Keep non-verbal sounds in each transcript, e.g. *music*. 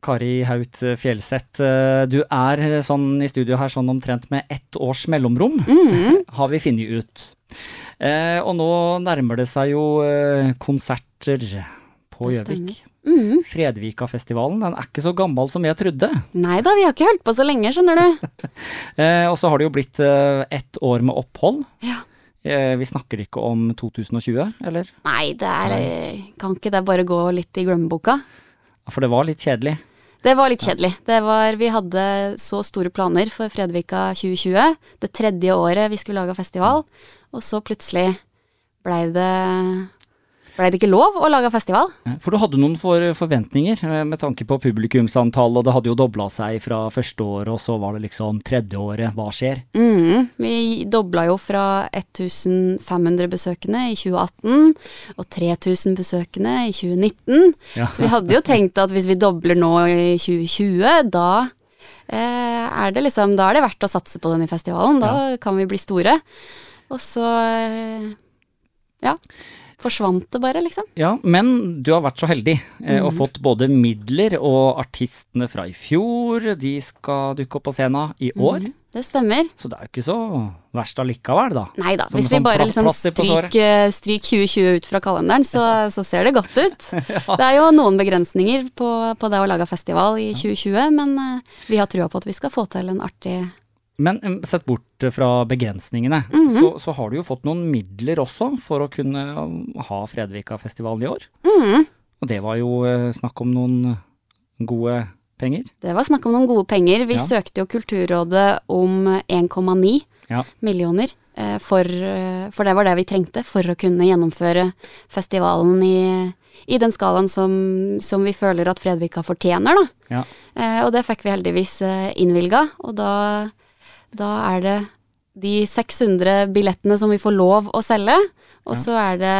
Kari Haut Fjellseth, eh, du er sånn i studio her sånn omtrent med ett års mellomrom, Mm. *laughs* har vi funnet ut. Eh, og nå nærmer det seg jo eh, konserter på Gjøvik. Mm. Fredvika-festivalen, den er ikke så gammel som jeg trodde. Nei da, vi har ikke holdt på så lenge, skjønner du. *laughs* Eh, og så har det jo blitt eh, ett år med opphold. Ja. Eh, vi snakker ikke om 2020, eller? Nei, det er eh, Kan ikke det bare gå litt i glemmeboka? For det var litt kjedelig. Det var litt kjedelig. Var, vi hadde så store planer for Fredvika 2020. Det tredje året vi skulle lage festival. Og så plutselig blei det blei det ikke lov å lage festival. For du hadde noen for forventninger eh, med tanke på publikumsantall, og det hadde jo dobla seg fra første året, og så var det liksom tredje året, hva skjer? Mm, vi dobla jo fra 1500 besøkende i 2018 og 3000 besøkende i 2019. Ja. Så vi hadde jo tenkt at hvis vi dobler nå i 2020, da eh, er det liksom Da er det verdt å satse på denne festivalen. Da kan vi bli store. Og så eh, ja. Forsvant det bare, liksom. Ja, men du har vært så heldig eh, og fått både midler og artistene fra i fjor, de skal dukke opp på scenen i år. Det stemmer. Så det er jo ikke så verst allikevel, da. Nei da, hvis vi sånn bare liksom på såret. stryk, stryk 2020 ut fra kalenderen, så, så ser det godt ut. *laughs* Det er jo noen begrensninger på, på det å lage festival i 2020, men eh, vi har trua på at vi skal få til en artig Men sett bort eh, fra begrensningene, Mhm. så, så har du jo fått noen midler også for å kunne um, ha Fredvika-festivalen i år. Mhm. Og det var jo eh, snakk om noen gode penger. Det var snakk om noen gode penger. Vi Ja. søkte jo Kulturrådet om 1,9 Ja. millioner, eh, for, eh, for det var det vi trengte for å kunne gjennomføre festivalen i, i den skalaen som, som vi føler at Fredvika fortjener, da. Ja. Eh, og det fikk vi heldigvis eh, innvilga, og da, da er det de 600 billettene som vi får lov å selge, og så er det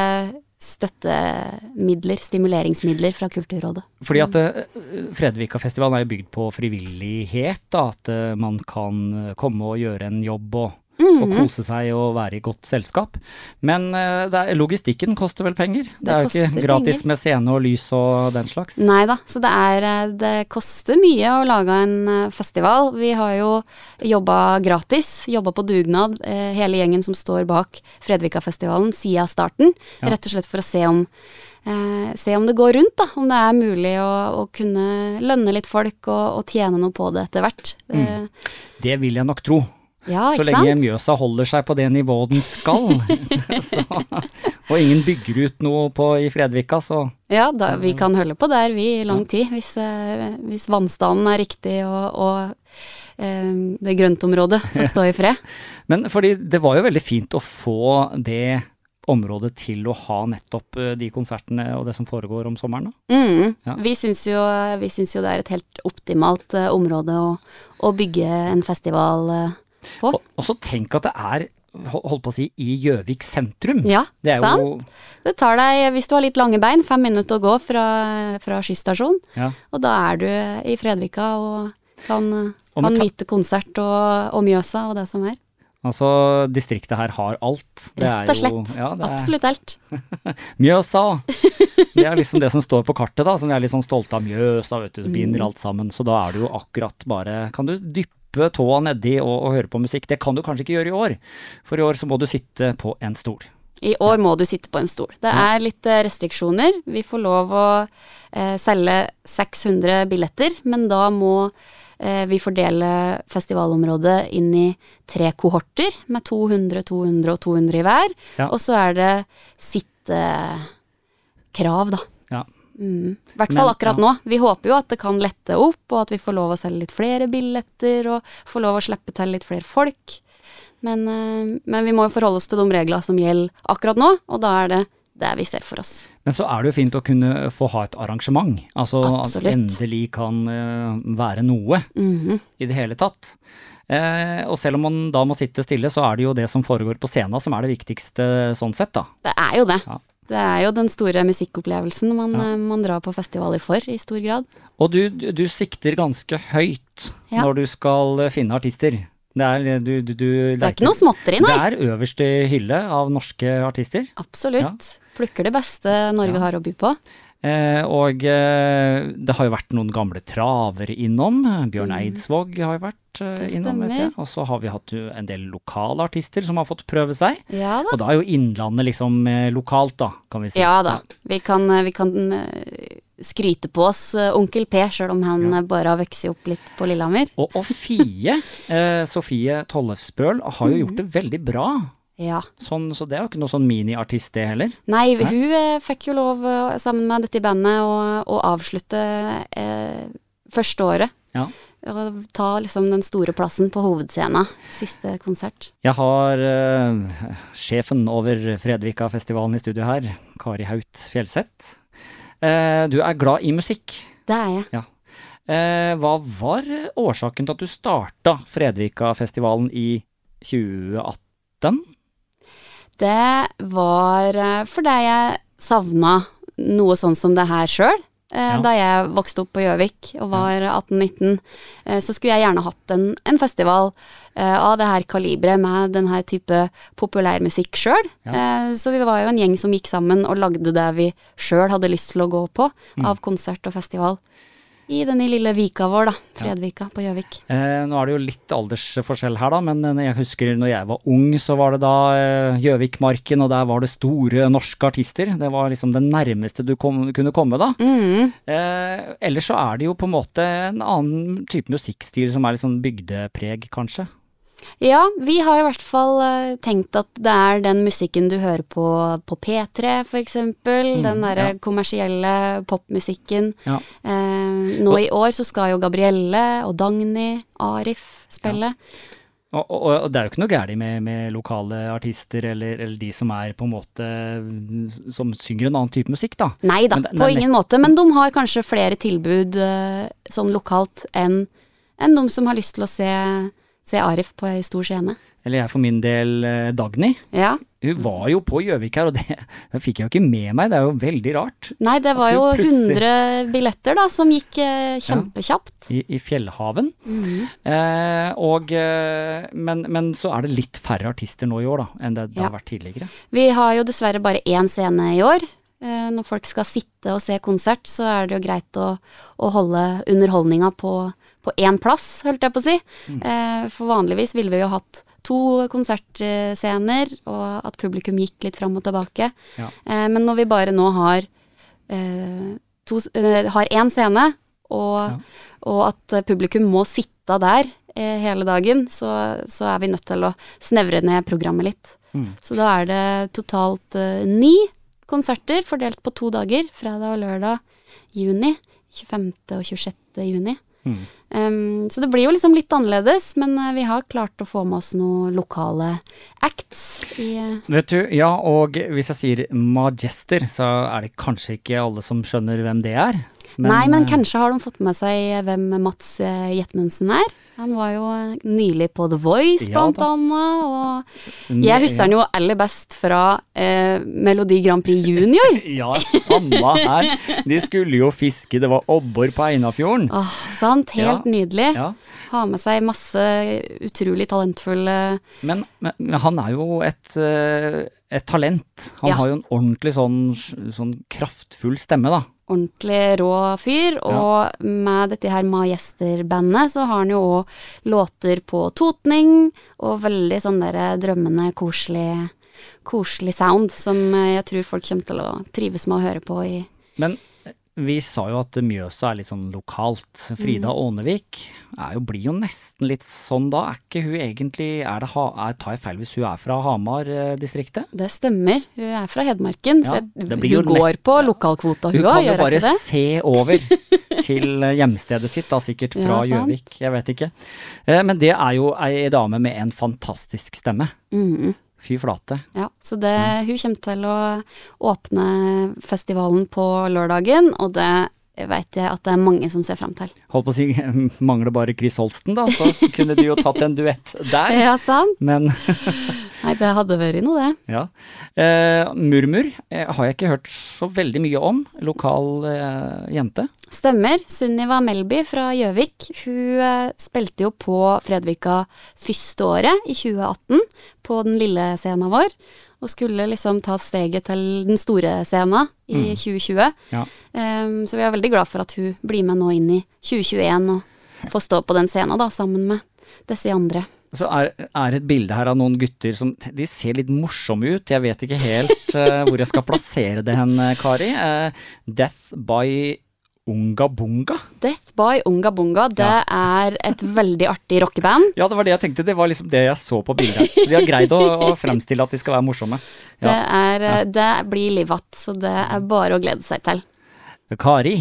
støttemidler, stimuleringsmidler fra Kulturrådet. Fordi at eh, Fredvika-festivalen er bygd på frivillighet, da, at eh, man kan eh, komme og gjøre en jobb og, Mhm. og kose seg og være i godt selskap. Men eh, er, logistikken koster vel penger? Det, Det er jo ikke gratis penger. med scene og lys og den slags. Nei da, så det er eh, Det koster mye å lage en eh, festival. Vi har jo jobba gratis, jobba på dugnad, hele gjengen som står bak Fredvika-festivalen siden starten. Ja. Rett og slett for å se om eh, se om det går rundt, da. Om det er mulig å, å kunne lønne litt folk og, og tjene noe på det etter hvert. Eh, Det vil jeg nok tro. Ja, Så lenge sant? Mjøsa holder seg på det nivået den skal, *laughs* så, og ingen bygger ut noe på, i Fredvika, så Ja, da, vi kan holde på der, vi, i lang tid. Hvis, eh, hvis vannstanden er riktig og, og eh, det grøntområdet *laughs* får stå i fred. Men fordi det var jo veldig fint å få det området til å ha nettopp eh, de konsertene og det som foregår om sommeren. Da. Mm. Ja. Vi syns jo, vi syns jo det er et helt optimalt uh, område å, å bygge en festival eh, på. Og, og så tenk at det er, holdt på å si, i Gjøvik sentrum. Ja, Det er sant? jo Det tar deg, hvis du har litt lange bein, fem minutter å gå fra, fra skysstasjonen. ja. Og da er du i Fredvika og kan, Og kan nyte konsert og, og Mjøsa og det som er. Altså, distriktet her har alt. Det Rett og slett. Jo, ja, det er Absolutt alt. *laughs* Mjøsa. Det er liksom det som står på kartet, da. Som vi er litt sånn stolte av. Mjøsa, vet du. Binder alt sammen. Så da er det jo akkurat bare Kan du dyppe tåa nedi og, og høre på musikk? Det kan du kanskje ikke gjøre i år. For i år så må du sitte på en stol. I år må du sitte på en stol. Det er litt eh, restriksjoner. Vi får lov å eh, selge 600 billetter, men da må eh, vi fordele festivalområdet inn i tre kohorter med 200, 200 og 200 i hver. Ja. Og så er det sittekrav, da. Mm. I hvert fall akkurat ja. nå. Vi håper jo at det kan lette opp, og at vi får lov å selge litt flere billetter, og får lov å slippe til litt flere folk. Men, eh, men vi må jo forholde oss til de reglene som gjelder akkurat nå, og da er det det vi ser for oss. Men så er det jo fint å kunne få ha et arrangement. Altså at endelig kan eh, være noe Mhm. i det hele tatt. Eh, og selv om man da må sitte stille, så er det jo det som foregår på scenen som er det viktigste sånn sett, da. Det er jo det. Ja. Det er jo den store musikkopplevelsen man, Ja. eh, man drar på festivaler for, i stor grad. Og du, du sikter ganske høyt Ja. når du skal eh, finne artister. Det er, du, du, du, Det er ikke noe småtteri, nei. Det er øverste hylle av norske artister. Absolutt. Plukker det beste Norge Ja. har å by på. Eh, og eh, det har jo vært noen gamle travere innom. Bjørn Eidsvåg har jo vært eh, Mm. Innom. Og så har vi hatt jo en del lokale artister som har fått prøve seg. Ja da. Og da er jo Innlandet liksom eh, lokalt, da, kan vi si. Ja da. Vi kan, vi kan eh, skryte på oss eh, onkel P, sjøl om han ja. bare har vokst opp litt på Lillehammer. Og, og Fie, eh, Sofie Tollefsbøl, har jo Mm. gjort det veldig bra. Ja. Sånn, så det er jo ikke noe sånn miniartist, det heller. Nei, hun eh, fikk jo lov, eh, sammen med dette bandet, å, å avslutte eh, første året. Ja. Og ta liksom den store plassen på hovedscenen. Siste konsert. Jeg har eh, sjefen over Fredvika-festivalen i studio her, Kari Haut Fjellseth. Eh, du er glad i musikk. Det er jeg. Eh, hva var årsaken til at du starta Fredvika-festivalen i 2018? Det var for fordi jeg savna noe sånn som det her sjøl. Ja. Da jeg vokste opp på Gjøvik og var 18-19, eh, så skulle jeg gjerne hatt en, en festival eh, av det her kaliberet med den her type populærmusikk sjøl. Ja. Så vi var jo en gjeng som gikk sammen og lagde det vi sjøl hadde lyst til å gå på av konsert og festival. I denne lille vika vår, da. Fredvika på Gjøvik. Eh, nå er det jo litt aldersforskjell her, da, men eh, jeg husker når jeg var ung, så var det da eh, Gjøvikmarken, og der var det store norske artister. Det var liksom det nærmeste du kom, kunne komme, da. Mm. Eh, ellers så er det jo på en måte en annen type musikkstil som er litt sånn bygdepreg, kanskje. Ja, vi har i hvert fall eh, tenkt at det er den musikken du hører på på P3, for eksempel. Mm, den derre ja. kommersielle popmusikken. Ja. Eh, nå i år så skal jo Gabrielle og Dagny, Arif, spille. Og, og, og det er jo ikke noe galt med, med lokale artister, eller, eller de som er på en måte Som synger en annen type musikk, da. Nei da, på nei, ingen måte. Men de har kanskje flere tilbud eh, sånn lokalt enn enn de som har lyst til å se, se Arif på ei stor scene. Eller jeg for min del eh, Dagny. Ja. Hun var jo på Gjøvik her, og det, *laughs* det fikk jeg jo ikke med meg. Det er jo veldig rart. Nei, det var jo hun 100 billetter da, som gikk eh, kjempekjapt. I, i Fjellhaven. Mhm. Eh, og, eh, men, men så er det litt færre artister nå i år, da, enn det, det Ja. har vært tidligere. Vi har jo dessverre bare én scene i år. Eh, Når folk skal sitte og se konsert, så er det jo greit å, å holde underholdninga på, på én plass, holdt jeg på å si. Mm. Eh, For vanligvis ville vi jo hatt to konsertscener, og at publikum gikk litt fram og tilbake. Ja. Eh, Men når vi bare nå har eh, to, har én scene, og, Ja. og at publikum må sitte der hele dagen, så, så er vi nødt til å snevre ned programmet litt. Mm. Så da er det totalt ni konserter fordelt på to dager, fredag og lørdag juni. 25. og 26. juni. Mm. Um, så det blir jo liksom litt annerledes, men eh, vi har klart å få med oss noen lokale acts eh, Vet du, ja, og hvis jeg sier Majester, så er det kanskje ikke alle som skjønner hvem det er. Nei, men eh, kanskje har de fått med seg hvem Mats eh, Jetmensen er? Han var jo eh, nylig på The Voice, Ja blant annet. Og jeg husker han jo aller best fra eh, Melodi Grand Prix Junior. *laughs* Ja, samme her. De skulle jo fiske, det var abbor på Einafjorden. Åh, sant? Helt Ja. nydelig. Ja, Har med seg masse utrolig talentfulle men, men, men han er jo et, et talent. Han har jo en ordentlig sånn, sånn kraftfull stemme, da. Ordentlig rå fyr, og med dette her Majester-bandet så har han jo òg låter på totning, og veldig sånn der drømmende, koselig, koselig sound, som eh, jeg tror folk kommer til å trives med å høre på i Men vi sa jo at Mjøsa er litt sånn lokalt. Frida Mm. Ånevik er jo, blir jo nesten litt sånn da. Er ikke hun egentlig er det, er, Tar jeg feil hvis hun er fra Hamar-distriktet? Det stemmer, hun er fra Hedmarken, Ja, så hun går nest- på lokalkvota Hun òg, gjør kan jo det? hun bare jo bare se over til *laughs* hjemstedet sitt, da, sikkert fra Ja. Gjøvik. Jeg vet ikke. Eh, Men det er jo ei dame med en fantastisk stemme. Mhm. Fy flate. Ja, så det, hun kommer til å åpne festivalen på lørdagen, og det vet jeg at det er mange som ser fram til. Holdt på å si, *laughs* mangler bare Chris Holsten, da, så kunne de jo tatt en duett der. *laughs* Ja, sant? Men *laughs* Nei, det hadde vært noe, det. Ja. Eh, Murmur eh, har jeg ikke hørt så veldig mye om. Lokal eh, jente. Stemmer. Sunniva Melby fra Gjøvik. Hun eh, spilte jo på Fredvika første året, i 2018, på den lille scenen vår. Og skulle liksom ta steget til den store scenen i 2020. Ja. Em, så vi er veldig glad for at hun blir med nå inn i 2021 og får stå på den scenen da, sammen med disse andre. Så er, er et bilde her av noen gutter som De ser litt morsomme ut. Jeg vet ikke helt uh, hvor jeg skal plassere det hen, eh, Kari. Uh, Death by Unga Bunga? Death by Unga Bunga, det er et veldig artig rockeband. Ja, det var det jeg tenkte. Det var liksom det jeg så på bildet. De har greid å, å fremstille at de skal være morsomme. Det, er, ja. det blir livat, så det er bare å glede seg til. Kari,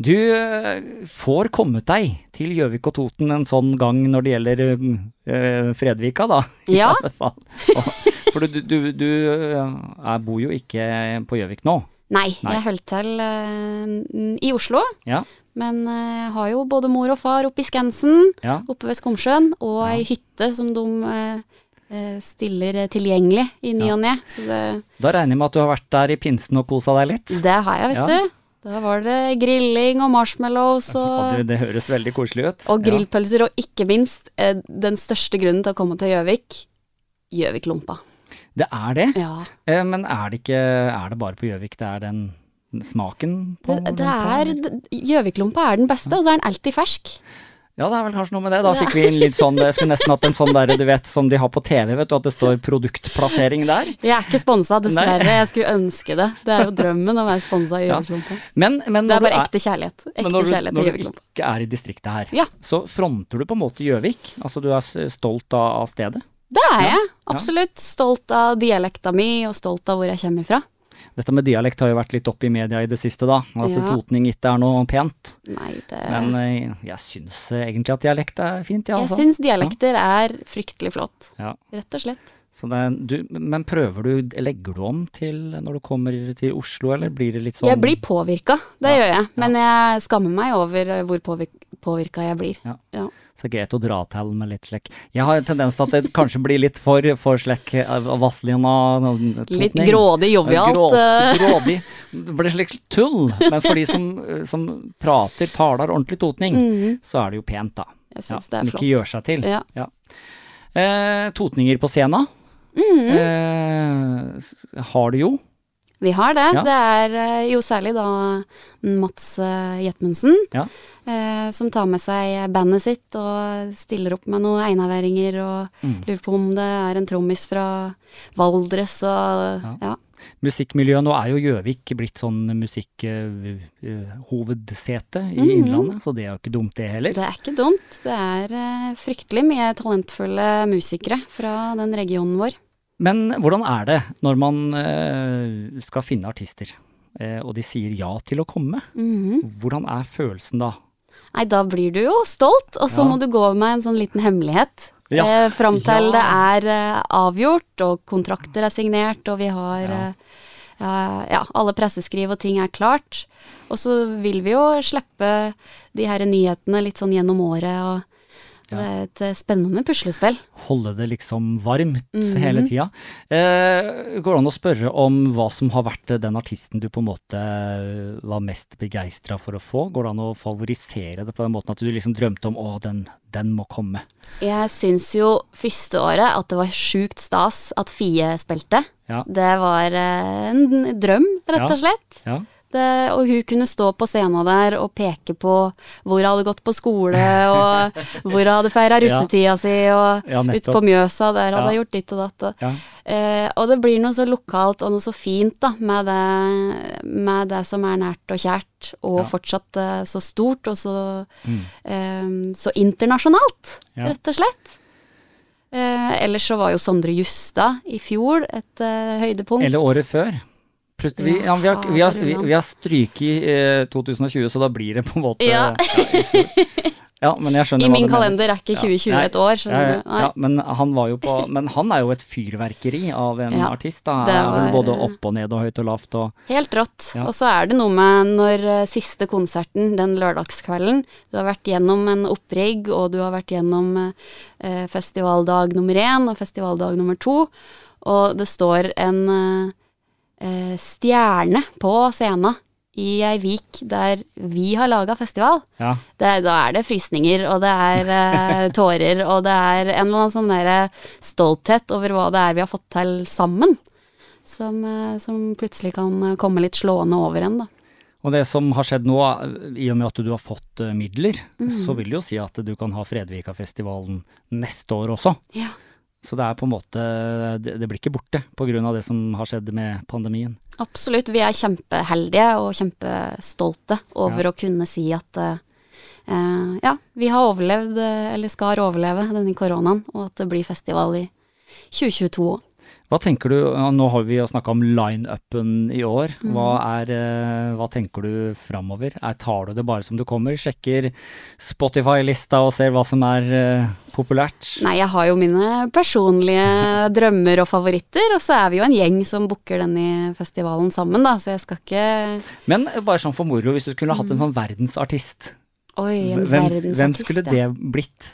du eh, får kommet deg til Gjøvik og Toten en sånn gang når det gjelder eh, Fredvika, da. *laughs* Ja. I alle fall. For du, du, du eh, er, bor jo ikke på Gjøvik nå. Nei, Nei. jeg holdt til eh, i Oslo, Ja. men eh, har jo både mor og far oppe i Skansen, ja. oppe ved Skomsjøen, og Ja. ei hytte som de stiller tilgjengelig i ny Ja. og ne. Da regner jeg med at du har vært der i pinsen og kosa deg litt? det har jeg, vet du. Da var det grilling og marshmallows Og det, det høres veldig koselig ut. og grillpølser, og ikke minst eh, den største grunnen til å komme til Gjøvik, Gjøviklompa. Ja. Det er det, Ja. eh, men er det ikke Er det bare på Gjøvik det er den smaken på Det, det er? Gjøviklompa er den beste, og så er den alltid fersk. Ja, det er vel kanskje noe med det. Da fikk vi inn litt sånn Jeg skulle nesten hatt en sånn der, du vet, som de har på TV, vet du, at det står produktplassering der. Jeg er ikke sponsa, dessverre. Nei. Jeg skulle ønske det. Det er jo drømmen å være sponsa i Ja. Men, men Det når er bare du ekte kjærlighet. Men Ekte når du, kjærlighet til når du ikke er i distriktet her, Ja. så fronter du på en måte Gjøvik? Altså du er stolt av, av stedet? Det er jeg. Absolutt. Stolt av dialekta mi, og stolt av hvor jeg kommer ifra. Dette med dialekt har jo vært litt oppe i media i det siste, da. At Ja. totning ikke er noe pent. Nei, det Men eh, jeg syns eh, egentlig at dialekt er fint, ja, Jeg altså. syns dialekter er fryktelig flott. Ja. Rett og slett. Er- du, men prøver du, legger du om til når du kommer til Oslo, eller blir det litt sånn Jeg blir påvirka, det Ja. gjør jeg. Men jeg skammer meg over hvor påvirka jeg blir. Ja. Ja. Så greit å dra til med litt slekk. Jeg har en tendens til at det kanskje blir litt for, for slekk av Vazelina Litt grådig, jovialt. Grå- eh. Grådig. Det blir slik tull. Men for de som, som prater, taler ordentlig totning, Mhm. så er det jo pent, da. Jeg Ja, det som ikke flott. gjør seg til. Ja. Eh, totninger på scenen -hmm. eh, har du jo. Vi har det. Ja. Det er eh, jo særlig da Mats eh, Jetmundsen, Ja. eh, som tar med seg bandet sitt og stiller opp med noen einaveringer og Mm. lurer på om det er en trommis fra Valdres og Ja. ja. Musikkmiljøet, nå er jo Gjøvik blitt sånn musikkhovedsete i Mhm. Innlandet, så det er jo ikke dumt det heller. Det er ikke dumt. Det er uh, fryktelig mye talentfulle musikere fra den regionen vår. Men hvordan er det når man eh, skal finne artister, eh, og de sier ja til å komme? Mhm. Hvordan er følelsen da? Nei, da blir du jo stolt, og så Ja. må du gå med en sånn liten hemmelighet. Ja. Eh, Fram til Ja. det er eh, avgjort, og kontrakter er signert, og vi har Ja. ja, ja, alle presseskriv og ting er klart. Og så vil vi jo slippe de her nyhetene litt sånn gjennom året, og Ja. det er et eh, spennende puslespill. Holde det liksom varmt Mhm. hele tida. Eh, går det an å spørre om hva som har vært den artisten du på en måte var mest begeistra for å få? Går det an å favorisere det på den måten at du liksom drømte om å, den, den må komme? Jeg syns jo første året at det var sjukt stas at Fie spilte. Ja. Det var eh, en drøm, rett og slett. Ja. Det, og hun kunne stå på scenen der og peke på hvor hun hadde gått på skole, og hvor hun hadde feira *laughs* russetida si, og Ja, ute på Mjøsa, der hadde Ja. gjort ditt og datt. Og, Ja. eh, og det blir noe så lokalt og noe så fint da, med det, med det som er nært og kjært, og Ja. fortsatt eh, så stort og så, Mm. eh, så internasjonalt, Ja. rett og slett. Eh, ellers så var jo Sondre Justad i fjor et eh, høydepunkt. Eller året før. Plut- vi, Ja, vi, har, vi, har, vi, vi har stryket eh, 2020, så da blir det på en måte Ja. *laughs* ja I min kalender er ikke 2020 Nei. et år, Ja, skjønner ja, du. Ja, men han på Men han er jo et fyrverkeri av en artist. Da. det var- både opp og ned og høyt og lavt og Helt rått. Og så er det noe med når eh, siste konserten den lørdagskvelden Du har vært gjennom en opprigg, og du har vært gjennom eh, festivaldag nummer én og festivaldag nummer to. Og det står en eh, stjerne på scenen i ei vik der vi har laga festival. Ja. Det, da er det frysninger, og det er eh, *laughs* tårer, og det er en eller annen sånn der stolthet over hva det er vi har fått til sammen. Som, eh, som plutselig kan eh, komme litt slående over en, da. Og det som har skjedd nå, i og med at du har fått eh, midler, Mm. så vil det jo si at du kan ha Fredvika-festivalen neste år også. Ja. Så det er på en måte Det, det blir ikke borte av det som har skjedd med pandemien. Absolutt. Vi er kjempeheldige og kjempestolte over å kunne si at eh, ja, vi har overlevd, eh, eller skal overleve, denne koronaen, og at det blir festival i 2022 òg. Hva tenker du, Nå har vi snakka om line-upen i år. Hva, Mm. er, hva tenker du framover? Er- Tar du det bare som du kommer? Sjekker Spotify-lista og ser hva som er populært? Nei, jeg har jo mine personlige drømmer og favoritter, og så er vi jo en gjeng som booker denne festivalen sammen, da, så jeg skal ikke Men bare sånn for moro, hvis du skulle hatt en sånn verdensartist, Oi, en hvem, verdensartist. hvem skulle det blitt?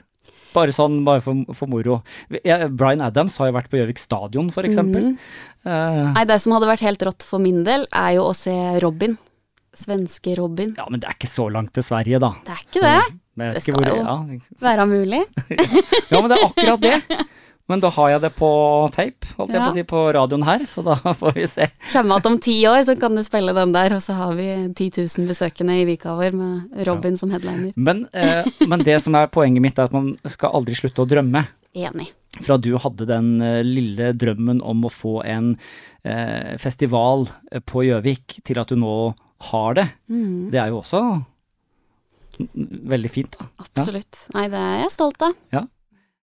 Bare sånn, bare for, for moro. Ja, Bryan Adams har jo vært på Gjøvik stadion, eksempel. Mhm. Eh, Nei, det som hadde vært helt rått for min del, er jo å se Robin. Svenske Robin. ja, men det er ikke så langt til Sverige, da. Det er ikke Så- det. Men Det ikke hvor- skal jo ja, Være mulig. *laughs* Ja, men det er akkurat det. Men da har jeg det på tape, holdt jeg Ja. på å si, på radioen her, så da *laughs* får vi se. Kommer at om ti år, så kan du spille den der, og så har vi 10 000 besøkende i Vika vår med Robin som headliner. Men, eh, men det som er poenget mitt, er at man skal aldri slutte å drømme. Enig. Fra du hadde den eh, lille drømmen om å få en eh, festival eh, på Gjøvik, til at du nå har det. Mm, Det er jo også veldig fint, da. absolutt. Nei, det er jeg stolt av. Ja.